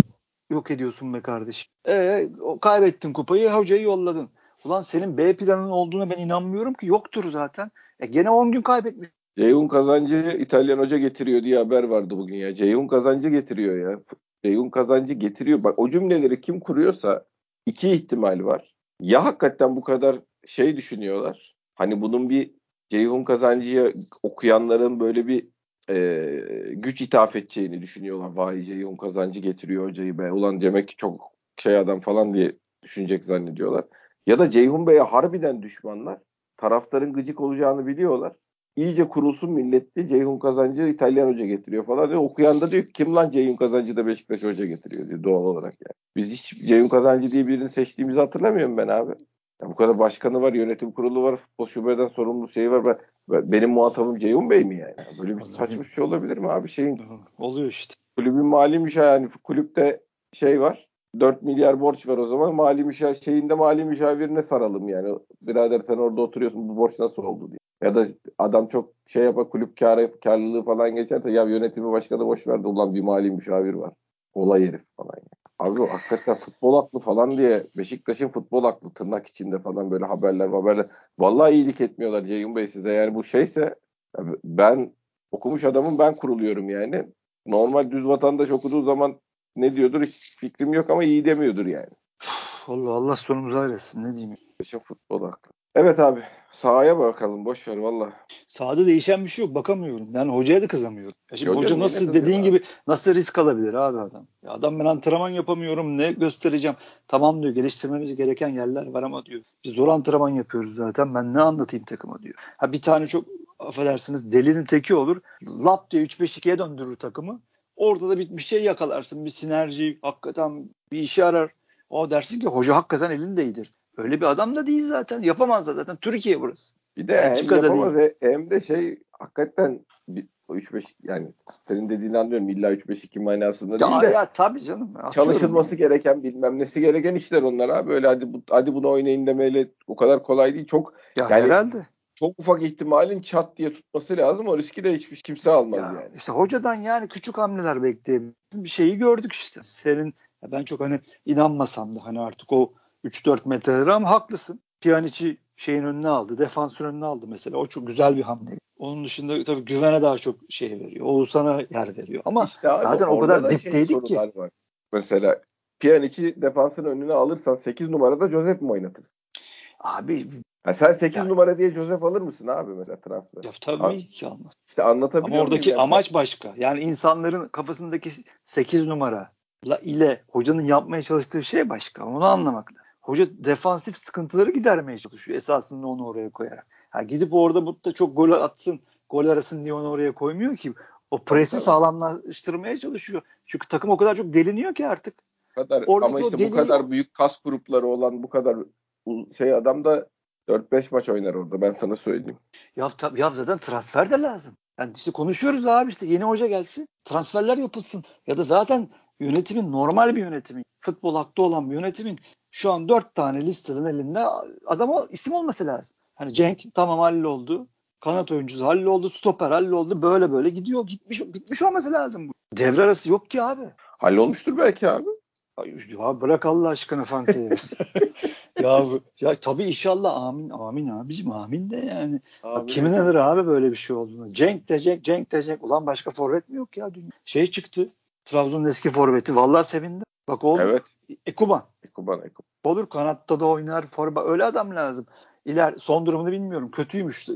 yok ediyorsun be kardeşim. Ee, kaybettin kupayı, hocayı yolladın. Ulan senin B planın olduğuna ben inanmıyorum ki. Yoktur zaten. E gene 10 gün kaybetmiş. Ceyhun Kazancı İtalyan hoca getiriyor diye haber vardı bugün ya. Ceyhun Kazancı getiriyor ya. Ceyhun Kazancı getiriyor. Bak o cümleleri kim kuruyorsa iki ihtimal var. Ya hakikaten bu kadar şey düşünüyorlar. Hani bunun bir Ceyhun Kazancı'ya okuyanların böyle bir e, güç ithaf edeceğini düşünüyorlar. Vay Ceyhun Kazancı getiriyor hocayı be. Ulan demek ki çok şey adam falan diye düşünecek zannediyorlar. Ya da Ceyhun Bey'e harbiden düşmanlar. Taraftarın gıcık olacağını biliyorlar iyice kurulsun milletli Ceyhun Kazancı İtalyan hoca getiriyor falan diyor. Okuyan da diyor ki kim lan Ceyhun Kazancı da Beşiktaş hoca getiriyor diyor doğal olarak yani. Biz hiç Ceyhun Kazancı diye birini seçtiğimizi hatırlamıyorum ben abi. Ya bu kadar başkanı var, yönetim kurulu var, futbol şubeden sorumlu şey var. Ben, ben- benim muhatabım Ceyhun Bey mi yani? Böyle bir saçma bir şey olabilir mi abi? Şeyin Oluyor işte. kulübün mali müşaviri yani kulüpte şey var. 4 milyar borç var o zaman. Mali müşavir şeyinde mali müşavirine saralım yani. Birader sen orada oturuyorsun bu borç nasıl oldu diye. Ya da adam çok şey yapar kulüp kârı, karlılığı falan geçerse ya yönetimi başkanı boş verdi ulan bir mali müşavir var. Olay herif falan. Yani. Abi hakikaten futbol aklı falan diye Beşiktaş'ın futbol aklı tırnak içinde falan böyle haberler haberler. Vallahi iyilik etmiyorlar Ceyhun Bey size. Yani bu şeyse ben okumuş adamım ben kuruluyorum yani. Normal düz vatandaş okuduğu zaman ne diyordur hiç fikrim yok ama iyi demiyordur yani. Allah Allah sonumuzu hayretsin ne diyeyim. İşin futbol aklı. Evet abi sahaya bakalım boş ver valla. Sahada değişen bir şey yok bakamıyorum. Yani hocaya da kızamıyorum. Ya şimdi Hocam hoca nasıl dediğin abi. gibi nasıl risk alabilir abi adam? Ya adam ben antrenman yapamıyorum ne göstereceğim. Tamam diyor geliştirmemiz gereken yerler var ama diyor. Biz zor antrenman yapıyoruz zaten ben ne anlatayım takıma diyor. Ha bir tane çok affedersiniz delinin teki olur. Lap diye 3-5-2'ye döndürür takımı. Orada da bir, bir şey yakalarsın. Bir sinerji hakikaten bir işe arar. O dersin ki hoca hakikaten elini değdirdi. Öyle bir adam da değil zaten. Yapamaz da zaten. Türkiye burası. Bir de hem Belçika'da yapamaz he- hem de şey hakikaten bir- o 3-5 yani senin dediğini anlıyorum illa 3-5-2 manasında değil Ya, de ya tabii canım. Çalışılması yani. gereken bilmem nesi gereken işler onlar abi. Böyle hadi, bu, hadi bunu oynayın demeyle o kadar kolay değil. Çok Ya Yani- herhalde. çok ufak ihtimalin çat diye tutması lazım. O riski de hiçbir kimse almaz Ya, yani. işte hocadan yani küçük hamleler bekleyebiliriz. Bir şeyi gördük işte. Senin ya ben çok hani inanmasam da hani artık o 3-4 metreleri ama haklısın. Pjanic şeyin önüne aldı. Defansın önüne aldı mesela. O çok güzel bir hamle. Onun dışında tabii güvene daha çok şey veriyor. Oğuzhan'a yer veriyor. Ama İşte abi zaten o kadar da dipteydik ki. Var. Mesela Pjanic'i defansın önüne alırsan 8 numarada Joseph mi oynatırsın? abi Ha sen 8 Yani. numara diye Joseph alır mısın abi mesela transfer? ya tabii Abi, ki almaz. İşte anlatabiliyor Ama oradaki yani? amaç başka. Yani insanların kafasındaki 8 numara ile hocanın yapmaya çalıştığı şey başka. Onu anlamak lazım. Hoca defansif sıkıntıları gidermeye çalışıyor esasında onu oraya koyarak. Ha gidip orada burada çok gol atsın, gol arasın diye onu oraya koymuyor ki. O presi tabii. sağlamlaştırmaya çalışıyor. Çünkü takım o kadar çok deliniyor ki artık. Bu kadar, Oradaki ama işte bu deliği- kadar büyük kas grupları olan bu kadar şey adam da 4-5 maç oynar orada ben sana söyleyeyim. Ya, tabii ya zaten transfer de lazım. Yani işte konuşuyoruz abi işte yeni hoca gelsin, transferler yapılsın. Ya da zaten yönetimin normal bir yönetimin, futbol haklı olan bir yönetimin şu an dört tane listeden elinde adam o isim olması lazım. Hani Cenk tamam halloldu. Kanat oyuncusu halloldu. Stoper halloldu. Böyle böyle gidiyor. Gitmiş bitmiş olması lazım bu. Devre arası yok ki abi. Hallolmuştur belki abi. Ay, Ya bırak Allah aşkına Fante'yi. ya, ya tabii inşallah amin amin abicim amin de yani. Ya Kimin inanır abi böyle bir şey olduğunu? Cenk de Cenk, Cenk de Cenk. Ulan başka forvet mi yok ya? Dünya? Şey çıktı. Trabzon'un eski forveti. Vallahi sevindim. Bak oğlum. Evet. Ekuban. Ekuban Ekuban. Olur kanatta da oynar. Forma öyle adam lazım. İler son durumunu bilmiyorum. Kötüymüş.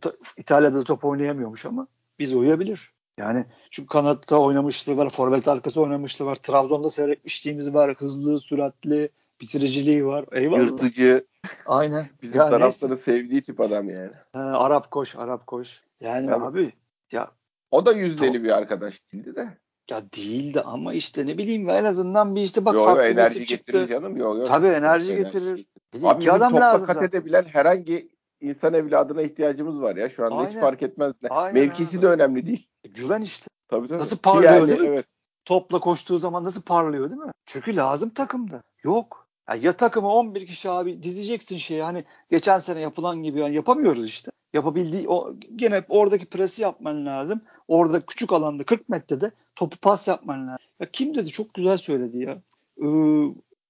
Ta- İtalya'da da top oynayamıyormuş ama biz uyabilir. Yani çünkü kanatta oynamışlığı var, forvet arkası oynamışlığı var. Trabzon'da seyretmişliğimiz var. Hızlı, süratli, bitiriciliği var. Eyvallah. Yırtıcı. Aynen. Bizim Ya neyse. taraftarın sevdiği tip adam yani. Ha, Arap koş, Arap koş. Yani Tabii. abi ya O da yüzdeli bir arkadaş değildi de. Ya değildi ama işte ne bileyim en azından bir işte bak Yo, yo, farklı bir enerji getirir canım. Yo, yo. Tabii enerji getirir. Bir Abi iki adam topla lazım kat zaten. edebilen herhangi insan evladına ihtiyacımız var ya. Şu anda hiç Aynen. fark etmez. Ne. Aynen Mevkisi abi. de önemli değil. Güven işte. Tabii tabii. Nasıl parlıyor Yani, değil mi? Evet. Topla koştuğu zaman nasıl parlıyor değil mi? Çünkü lazım takımda. Yok. Ya, ya takımı 11 kişi abi dizeceksin şeyi hani geçen sene yapılan gibi yani yapamıyoruz işte. Yapabildiği o gene oradaki presi yapman lazım. Orada küçük alanda 40 metrede topu pas yapman lazım. Ya kim dedi çok güzel söyledi ya. Ee,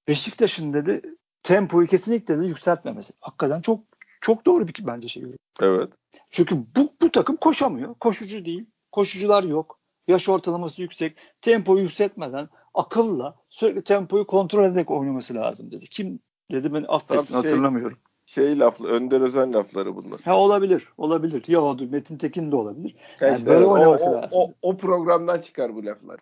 Beşiktaş'ın dedi tempoyu kesinlikle dedi yükseltmemesi. Hakikaten çok çok doğru bir bence şey. Evet. Çünkü bu, bu takım koşamıyor. Koşucu değil. Koşucular yok. Yaş ortalaması yüksek. Tempoyu yükseltmeden akılla sürekli tempoyu kontrol ederek oynaması lazım dedi. Kim dedi ben affetsin şey- hatırlamıyorum. Şey laflı, Önder Özen lafları bunlar. Ha olabilir. Olabilir. Ya Metin Tekin de olabilir. Ya Yani işte böyle o, oynaması o, lazım. o, o programdan çıkar bu laflar.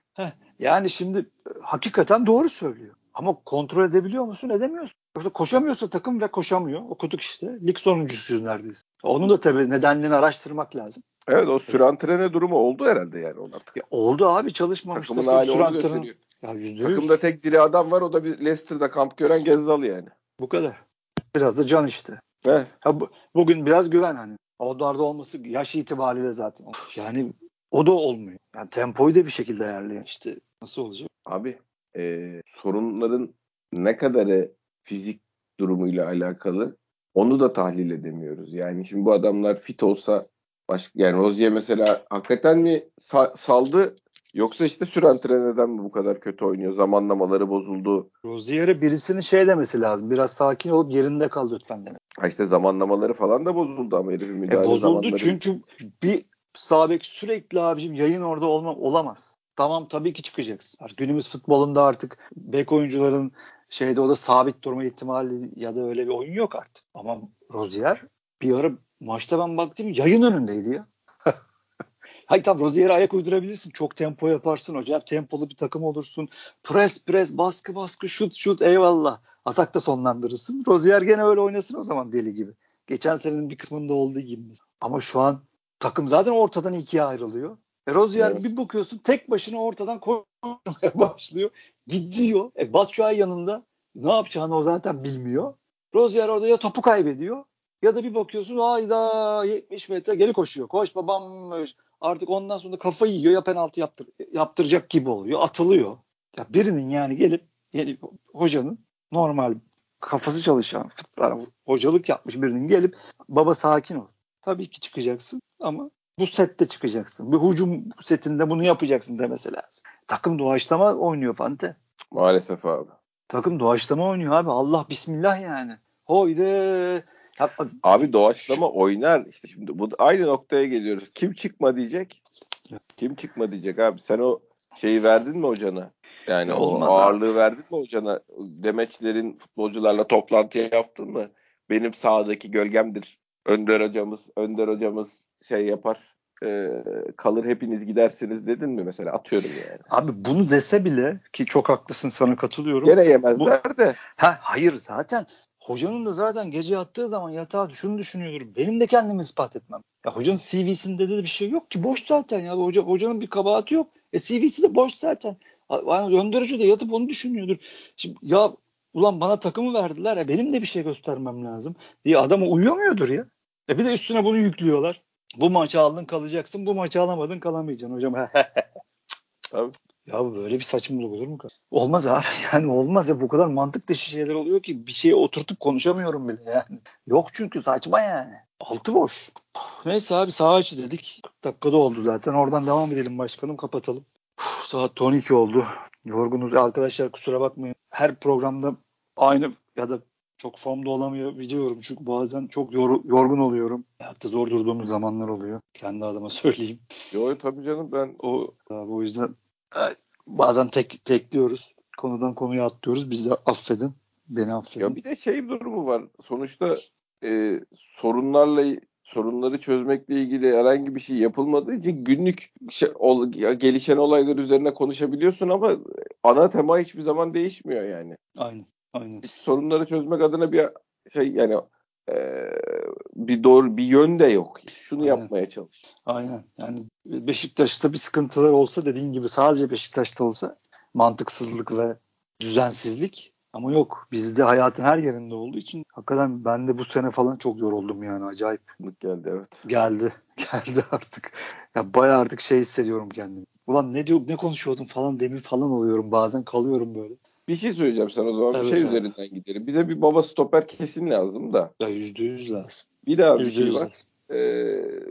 Yani şimdi e, hakikaten doğru söylüyor. Ama kontrol edebiliyor musun? Edemiyorsun. Yoksa koşamıyorsa takım ve koşamıyor. Okuduk işte. Lig sonuncusuyuz neredeyse. Onun da tabii nedenlerini araştırmak lazım. Evet o sürantrene durumu oldu herhalde yani onun artık. Ya oldu abi çalışmamış Takımın takım. hali onu Süren gösteriyor. Ya yüzde yüz. Takımda tek diri adam var o da bir Leicester'da kamp gören Gezzal yani. Bu kadar. Biraz da can işte. Evet. Ha, bu, bugün biraz güven hani. Odarda olması yaş itibariyle zaten. Of, Yani o da olmuyor. Yani tempoyu da bir şekilde ayarlayan işte. Nasıl olacak? Abi e, sorunların ne kadarı fizik durumuyla alakalı onu da tahlil edemiyoruz. Yani şimdi bu adamlar fit olsa başka yani Rozier mesela hakikaten mi sa- saldı yoksa işte sürantrenen mi bu kadar kötü oynuyor? Zamanlamaları bozuldu. Rozier'e birisinin şey demesi lazım. Biraz sakin olup yerinde kal lütfen demek. Ha işte zamanlamaları falan da bozuldu ama herifin E, müdahale bozuldu zamanları. çünkü bir sağ bek sürekli abicim yayın orada olma, olamaz. Tamam tabii ki çıkacaksın. Günümüz futbolunda artık bek oyuncuların şeyde o da sabit durma ihtimali ya da öyle bir oyun yok artık. Ama Rozier bir ara maçta ben baktım yayın önündeydi ya. Hayır tam Rozier'e ayak uydurabilirsin. Çok tempo yaparsın hocam. Tempolu bir takım olursun. Pres pres baskı baskı şut şut eyvallah. Atakta sonlandırırsın. Rozier gene öyle oynasın o zaman deli gibi. Geçen senenin bir kısmında olduğu gibi. Ama şu an takım zaten ortadan ikiye ayrılıyor. E Rozier evet. bir bakıyorsun tek başına ortadan koşmaya başlıyor. Gidiyor. E Batshuayi yanında ne yapacağını o zaten bilmiyor. Rozier orada ya topu kaybediyor ya da bir bakıyorsun ayda 70 metre geri koşuyor. Koş babam artık ondan sonra kafayı yiyor ya penaltı yaptır, yaptıracak gibi oluyor. Atılıyor. Ya birinin yani gelip yani hocanın normal kafası çalışan futbol hocalık yapmış birinin gelip baba sakin ol. Tabii ki çıkacaksın ama bu sette çıkacaksın. Bir hücum setinde bunu yapacaksın demesi lazım. Takım doğaçlama oynuyor Pante. Maalesef abi. Takım doğaçlama oynuyor abi. Allah bismillah yani. Hoyde. Abi doğaçlama oynar. İşte şimdi bu aynı noktaya geliyoruz. Kim çıkma diyecek? Kim çıkma diyecek abi? Sen o şeyi verdin mi hocana? Yani Olmaz o ağırlığı abi. verdin mi hocana? Demeçlerin futbolcularla toplantı yaptın mı? Benim sağdaki gölgemdir. Önder hocamız, Önder hocamız şey yapar e, kalır hepiniz gidersiniz dedin mi mesela atıyorum yani. Abi bunu dese bile ki çok haklısın sana katılıyorum. Gene yemezler Bu, de. Ha, hayır zaten hocanın da zaten gece yattığı zaman yatağa şunu düşünüyordur. Benim de kendimi ispat etmem. Ya hocanın CV'sinde de bir şey yok ki boş zaten ya. Hoca, hocanın bir kabahati yok. E CV'si de boş zaten. Yani gönderici de yatıp onu düşünüyordur. Şimdi ya ulan bana takımı verdiler ya benim de bir şey göstermem lazım diye adama uyuyamıyordur ya. E bir de üstüne bunu yüklüyorlar. Bu maçı aldın kalacaksın. Bu maçı alamadın kalamayacaksın hocam. Tabii. Ya böyle bir saçmalık olur mu? Olmaz abi. Yani olmaz ya. Bu kadar mantık dışı şeyler oluyor ki bir şeye oturtup konuşamıyorum bile yani. Yok çünkü saçma yani. Altı boş. Neyse abi sağ açı dedik. 40 dakikada oldu zaten. Oradan devam edelim başkanım. Kapatalım. Uf, saat 12 oldu. Yorgunuz. Arkadaşlar kusura bakmayın. Her programda aynı ya da çok formda olamıyor biliyorum çünkü bazen çok yor, yorgun oluyorum. Hatta zor durduğumuz zamanlar oluyor. Kendi adıma söyleyeyim. Yok tabii canım ben o abi, o yüzden bazen tek tekliyoruz. Konudan konuya atlıyoruz. Bizi affedin. Beni affedin. Ya bir de şey durumu var. Sonuçta e, sorunlarla sorunları çözmekle ilgili herhangi bir şey yapılmadığı için günlük şey, ol, gelişen olaylar üzerine konuşabiliyorsun ama ana tema hiçbir zaman değişmiyor yani. Aynen. Aynen. Sorunları çözmek adına bir şey yani e, bir doğru bir yön de yok. Şunu Aynen. yapmaya çalış. Aynen. Yani Beşiktaş'ta bir sıkıntılar olsa dediğin gibi sadece Beşiktaş'ta olsa mantıksızlık ve düzensizlik ama yok. Bizde hayatın her yerinde olduğu için hakikaten ben de bu sene falan çok yoruldum yani acayip. Geldi evet. Geldi. Geldi artık. Ya bayağı artık şey hissediyorum kendimi. Ulan ne diyor ne konuşuyordum falan demir falan oluyorum bazen kalıyorum böyle. Bir şey söyleyeceğim sana o zaman. Evet, bir şey evet. üzerinden gidelim. Bize bir baba stoper kesin lazım da. Ya yüzde yüz lazım. Bir daha bir şey var. Ee,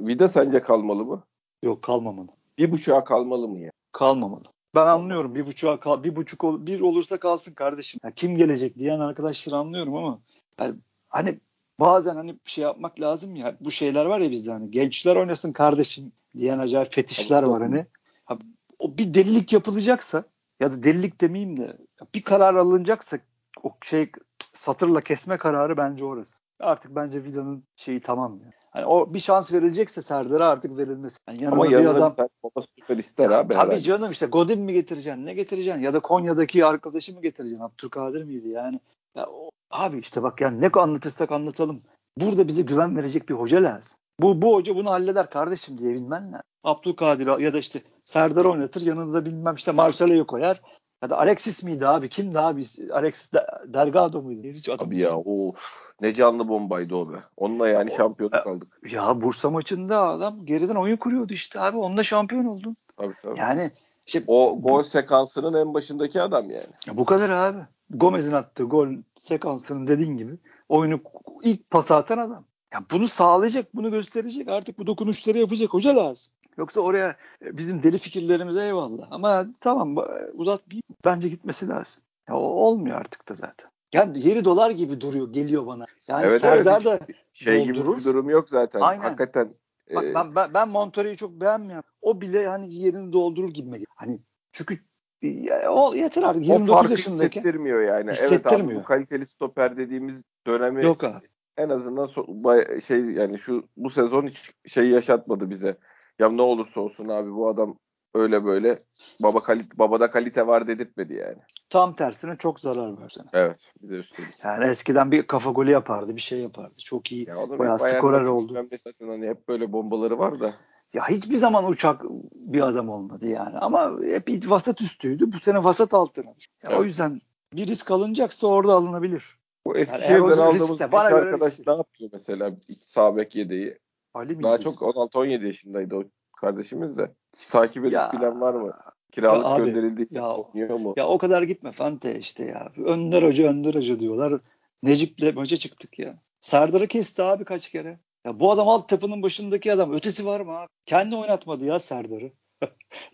Vida sence kalmalı mı? Yok kalmamalı. Bir buçuğa kalmalı mı ya? Kalmamalı. Ben anlıyorum bir buçuğa kal, bir buçuk ol, bir olursa kalsın kardeşim. Ya kim gelecek diyen arkadaşları anlıyorum ama yani hani bazen hani bir şey yapmak lazım ya. Bu şeyler var ya bizde hani gençler oynasın kardeşim diyen acayip fetişler var hani. Ha, o bir delilik yapılacaksa ya da delilik demeyeyim de bir karar alınacaksa o şey satırla kesme kararı bence orası. Artık bence Vida'nın şeyi tamam ya. Hani o bir şans verilecekse Serdar'a artık verilmesi. Yani Ama bir adam bir süper ister abi. Tabii herhalde. canım işte Godin mi getireceksin ne getireceksin ya da Konya'daki arkadaşı mı getireceksin Abdülkadir miydi yani. Ya o, abi işte bak yani ne anlatırsak anlatalım. Burada bize güven verecek bir hoca lazım. Bu, bu hoca bunu halleder kardeşim diye bilmen lazım. Abdülkadir ya da işte Serdar oynatır yanında bilmem işte Marcelo'yu koyar. Ya da Alexis miydi abi? Kimdi abi? Alexis Delgado muydu? Hiç abi ya o ne canlı bombaydı o be. Onunla yani şampiyonluk aldık. Ya Bursa maçında adam geriden oyun kuruyordu işte abi. Onunla şampiyon oldun. Tabii tabii. Yani işte, o gol sekansının en başındaki adam yani. Ya bu kadar abi. Gomez'in attığı gol sekansının dediğin gibi oyunu ilk pas atan adam. Ya bunu sağlayacak, bunu gösterecek. Artık bu dokunuşları yapacak hoca lazım. Yoksa oraya e, bizim deli fikirlerimize eyvallah. Ama tamam uzat bir bence gitmesi lazım. Ya, o olmuyor artık da zaten. Yani yeri dolar gibi duruyor, geliyor bana. Yani evet, Serdar evet, da şey doldurur. gibi bir durum yok zaten. Aynen. Hakikaten Bak, e... ben, ben, ben Montore'yi çok beğenmiyorum. O bile hani yerini doldurur gibi. Hani çünkü Ya, o yeter artık. O 29 farkı yaşındayken. hissettirmiyor yani. Evet abi Hissettirmiyor. bu kaliteli stoper dediğimiz dönemi Yok abi. En azından so- şey yani şu bu sezon hiç şey yaşatmadı bize. Ya ne olursa olsun abi bu adam öyle böyle baba kalite babada kalite var dedirtmedi yani. Tam tersine çok zarar versene. Evet. Bir de üstelik. Yani eskiden bir kafa golü yapardı, bir şey yapardı. Çok iyi. Ya Bayağı skorer oldu. zaten hani hep böyle bombaları var da. Ya hiçbir zaman uçak bir adam olmadı yani. Ama hep vasat üstüydü. Bu sene vasat altına. Ya Evet. O yüzden bir risk alınacaksa orada alınabilir. Bu Eskişehir'den o aldığımız göre arkadaş ne yapıyor mesela sağ bek yedeği? Ali mi? Daha çok 16-17 yaşındaydı o kardeşimiz de. Hiç takip edip Ya- bilen var mı? Kiralık abi, gönderildi. ya- oynuyor mu? Ya o kadar gitme Fante işte ya. Önder Hoca Önder Hoca diyorlar. Necip'le maça çıktık ya. Serdar'ı kesti abi kaç kere. Ya bu adam altyapının başındaki adam. Ötesi var mı abi? Kendi oynatmadı ya Serdar'ı.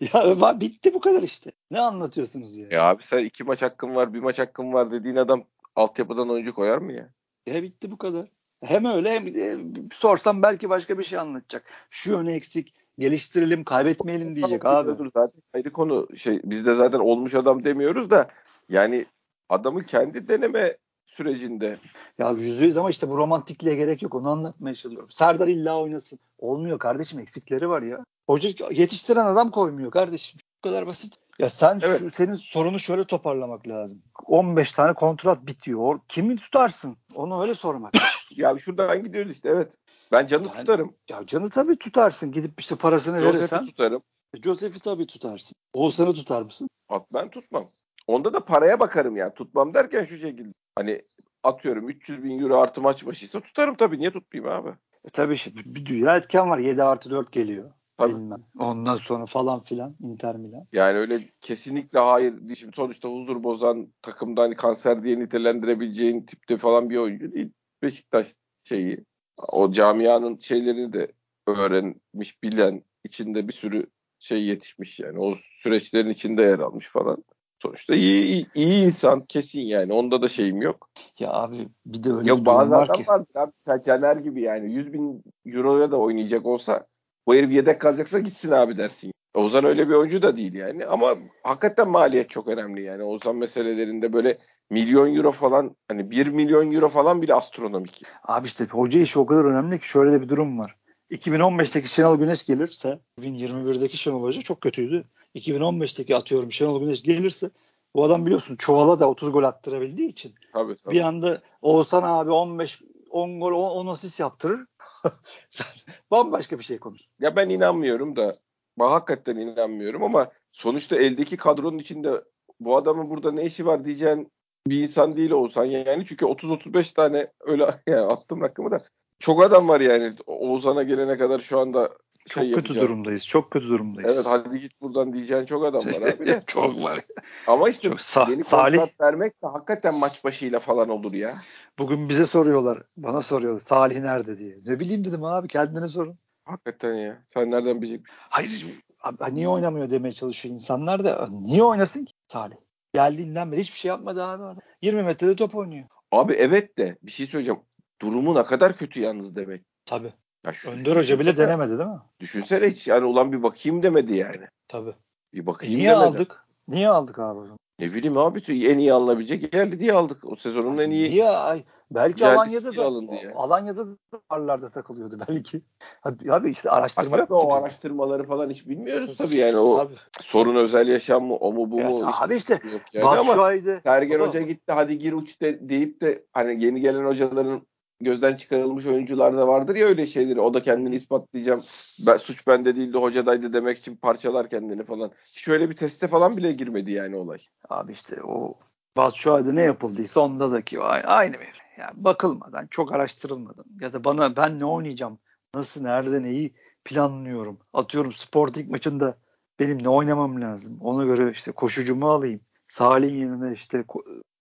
ya bitti bu kadar işte. Ne anlatıyorsunuz ya? Ya abi sen iki maç hakkın var, bir maç hakkın var dediğin adam altyapıdan oyuncu koyar mı ya? Ya bitti bu kadar. Hem öyle hem de sorsam belki başka bir şey anlatacak. Şu yönü eksik. Geliştirelim, kaybetmeyelim diyecek Tamam, abi. biliyordur zaten ayrı konu şey biz de zaten olmuş adam demiyoruz da yani adamın kendi deneme sürecinde Ya yüzde yüz ama işte bu romantikliğe gerek yok. Onu anlatmaya çalışıyorum. Serdar illa oynasın. Olmuyor kardeşim eksikleri var ya. Hoca yetiştiren adam koymuyor kardeşim. Bu kadar basit. Ya sen şu, Evet. senin sorunu şöyle toparlamak lazım. 15 tane kontrat bitiyor. Kimi tutarsın? Onu öyle sormak. ya şuradan gidiyoruz işte evet. Ben canı Yani- tutarım. ya canı tabii tutarsın. Gidip işte parasını Josef'i verirsen. tutarım. Joseph'i tabii tutarsın. Oğuzhan'ı tutar mısın? At ben tutmam. Onda da paraya bakarım yani. Tutmam derken şu şekilde. Hani atıyorum 300 bin euro artı maç başıysa tutarım tabii. Niye tutmayayım abi? E tabii işte bir, bir dünya etken var. 7 artı 4 geliyor. Tabii. Bilmem. Ondan sonra falan filan Inter Milan. Yani öyle kesinlikle hayır. Şimdi sonuçta huzur bozan takımda hani kanser diye nitelendirebileceğin tipte falan bir oyuncu değil. Beşiktaş şeyi. O camianın şeylerini de öğrenmiş, bilen, içinde bir sürü şey yetişmiş yani. O süreçlerin içinde yer almış falan. Sonuçta iyi, iyi, iyi insan kesin yani. Onda da şeyim yok. Ya abi bir de öyle Yok bir bazı var adam ki. vardır abi. Caner gibi yani. 100 bin euroya da oynayacak olsa bu herif yedek kalacaksa gitsin abi dersin. Ozan öyle bir oyuncu da değil yani. Ama hakikaten maliyet çok önemli yani. Ozan meselelerinde böyle milyon euro falan hani 1 milyon euro falan bile astronomik. Abi işte hoca işi o kadar önemli ki şöyle de bir durum var. 2015'teki Şenol Güneş gelirse 2021'deki Şenol Hoca çok kötüydü. 2015'teki atıyorum Şenol Güneş gelirse bu adam biliyorsun çuvala da 30 gol attırabildiği için Tabii tabii. bir anda Oğuzhan abi 15 10 gol 10 asist yaptırır. Bambaşka bir şey konuş. Ya ben inanmıyorum da ben hakikaten inanmıyorum ama sonuçta eldeki kadronun içinde bu adamın burada ne işi var diyeceğin bir insan değil olsan yani çünkü 30-35 tane öyle yani attım rakamı da. Çok adam var yani. Oğuzhan'a gelene kadar şu anda Çok şey kötü yapacağım. durumdayız. Çok kötü durumdayız. Evet hadi git buradan diyeceğin çok adam var abi de. çok var. Ama işte Çok sa- yeni Salih kontrat vermek de hakikaten maç başıyla falan olur ya. bugün bize soruyorlar. Bana soruyorlar. Salih nerede diye. Ne bileyim dedim abi kendine sorun. Hakikaten ya. Sen nereden bilecek? Hayır abi, niye oynamıyor demeye çalışıyor insanlar da niye oynasın ki Salih? Geldiğinden beri hiçbir şey yapmadı abi adam. 20 metrede top oynuyor. Abi evet de bir şey söyleyeceğim. Durumu ne kadar kötü yalnız demek. Tabii. Ya şu, Önder Hoca bile denemedi değil mi? Düşünsene hiç yani ulan bir bakayım demedi yani. Tabii. Bir E bakayım niye demedi. aldık? Niye aldık abi o zaman? Ne bileyim abi en iyi alınabilecek geldi diye aldık. O sezonun en iyi. Niye? Ay, belki Alanya'da da alındı yani. Alanya'da da barlarda takılıyordu belki. Abi, abi işte araştırma yok o araştırmaları falan hiç bilmiyoruz tabii yani. O Tabii. sorun özel yaşam mı o mu bu Evet, mu? abi işte yok yani ama Batshuayi'de Sergen Hoca gitti hadi gir uç de, deyip de hani yeni gelen hocaların gözden çıkarılmış oyuncular da vardır ya öyle şeyleri. O da kendini ispatlayacağım. Ben, suç bende değildi hocadaydı demek için parçalar kendini falan. Hiç öyle bir teste falan bile girmedi yani olay. Abi işte o Batshuayi'de ne yapıldıysa onda da ki aynı, veri. Yani bakılmadan, çok araştırılmadan ya da bana ben ne oynayacağım, nasıl, nerede, neyi planlıyorum. Atıyorum Sporting maçında benim ne oynamam lazım. Ona göre işte koşucumu alayım. Salih'in yerine işte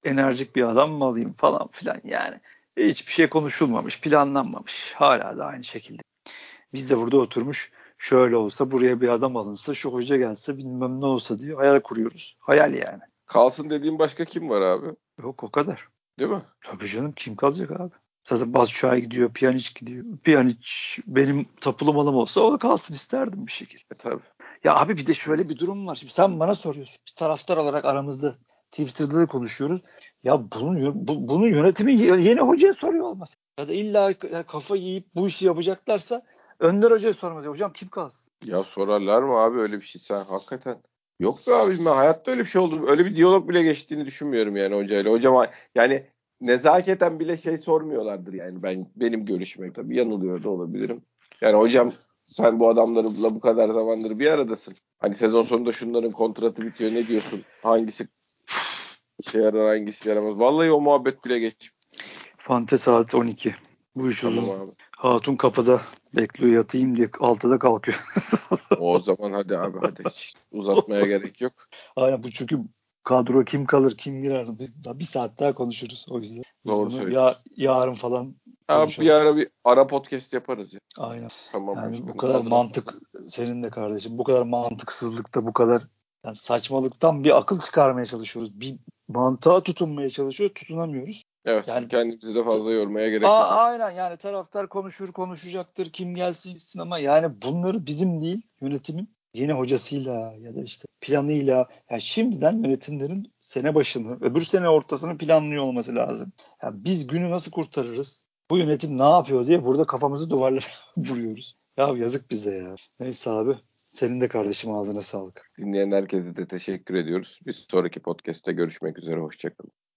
enerjik bir adam mı alayım falan filan yani. Hiçbir şey konuşulmamış, planlanmamış. Hala da aynı şekilde. Biz de burada oturmuş şöyle olsa buraya bir adam alınsa şu hoca gelse bilmem ne olsa diye hayal kuruyoruz. Hayal yani. Kalsın dediğim başka kim var abi? Yok o kadar. Değil mi? Tabii canım kim kalacak abi? Zaten Batshuayi gidiyor, Pjanic gidiyor. Pjanic benim tapulu malım olsa o kalsın isterdim bir şekilde. E tabii. Ya abi bir de şöyle bir durum var. Şimdi sen bana soruyorsun. Biz taraftar olarak aramızda Twitter'da da konuşuyoruz. Ya bunun bu, bunun yönetimi yeni hocaya soruyor olması. Ya da illa kafa yiyip bu işi yapacaklarsa Önder Hoca'ya sormaz. Hocam kim kalsın? Ya sorarlar mı abi öyle bir şey sen hakikaten? Yok be abi ben hayatta öyle bir şey oldu. Öyle bir diyalog bile geçtiğini düşünmüyorum yani hocayla. Hocam yani nezaketen bile şey sormuyorlardır yani ben benim görüşmem tabii yanılıyor da olabilirim. Yani hocam sen bu adamlarla bu kadar zamandır bir aradasın. Hani sezon sonunda şunların kontratı bitiyor ne diyorsun? Hangisi işe yarar hangisi yaramaz? Vallahi o muhabbet bile geç. Fante saat 12. Bu iş tamam uzun. Abi. Hatun kapıda bekliyor yatayım diye altıda kalkıyor. o zaman hadi abi hadi hiç uzatmaya gerek yok. Aynen bu çünkü kadro kim kalır kim girer bir, bir saat daha konuşuruz o yüzden. Biz Doğru bunu ya, yarın falan Abi bir ara bir ara podcast yaparız ya. Aynen. Tamam. Yani bu kadar mantık senin de kardeşim bu kadar mantıksızlıkta bu kadar yani saçmalıktan bir akıl çıkarmaya çalışıyoruz. Bir mantığa tutunmaya çalışıyoruz, tutunamıyoruz. Evet, yani kendimizi de fazla yormaya gerek yok. Aynen yani taraftar konuşur, konuşacaktır, kim gelsin gitsin ama yani bunları bizim değil, yönetimin yeni hocasıyla ya da işte planıyla yani şimdiden yönetimlerin sene başını, öbür sene ortasını planlıyor olması lazım. Yani biz günü nasıl kurtarırız? Bu yönetim ne yapıyor diye burada kafamızı duvarlara vuruyoruz. Ya yazık bize ya. Neyse abi. Senin de kardeşim ağzına sağlık. Dinleyen herkese de teşekkür ediyoruz. Bir sonraki podcast'te görüşmek üzere. Hoşçakalın.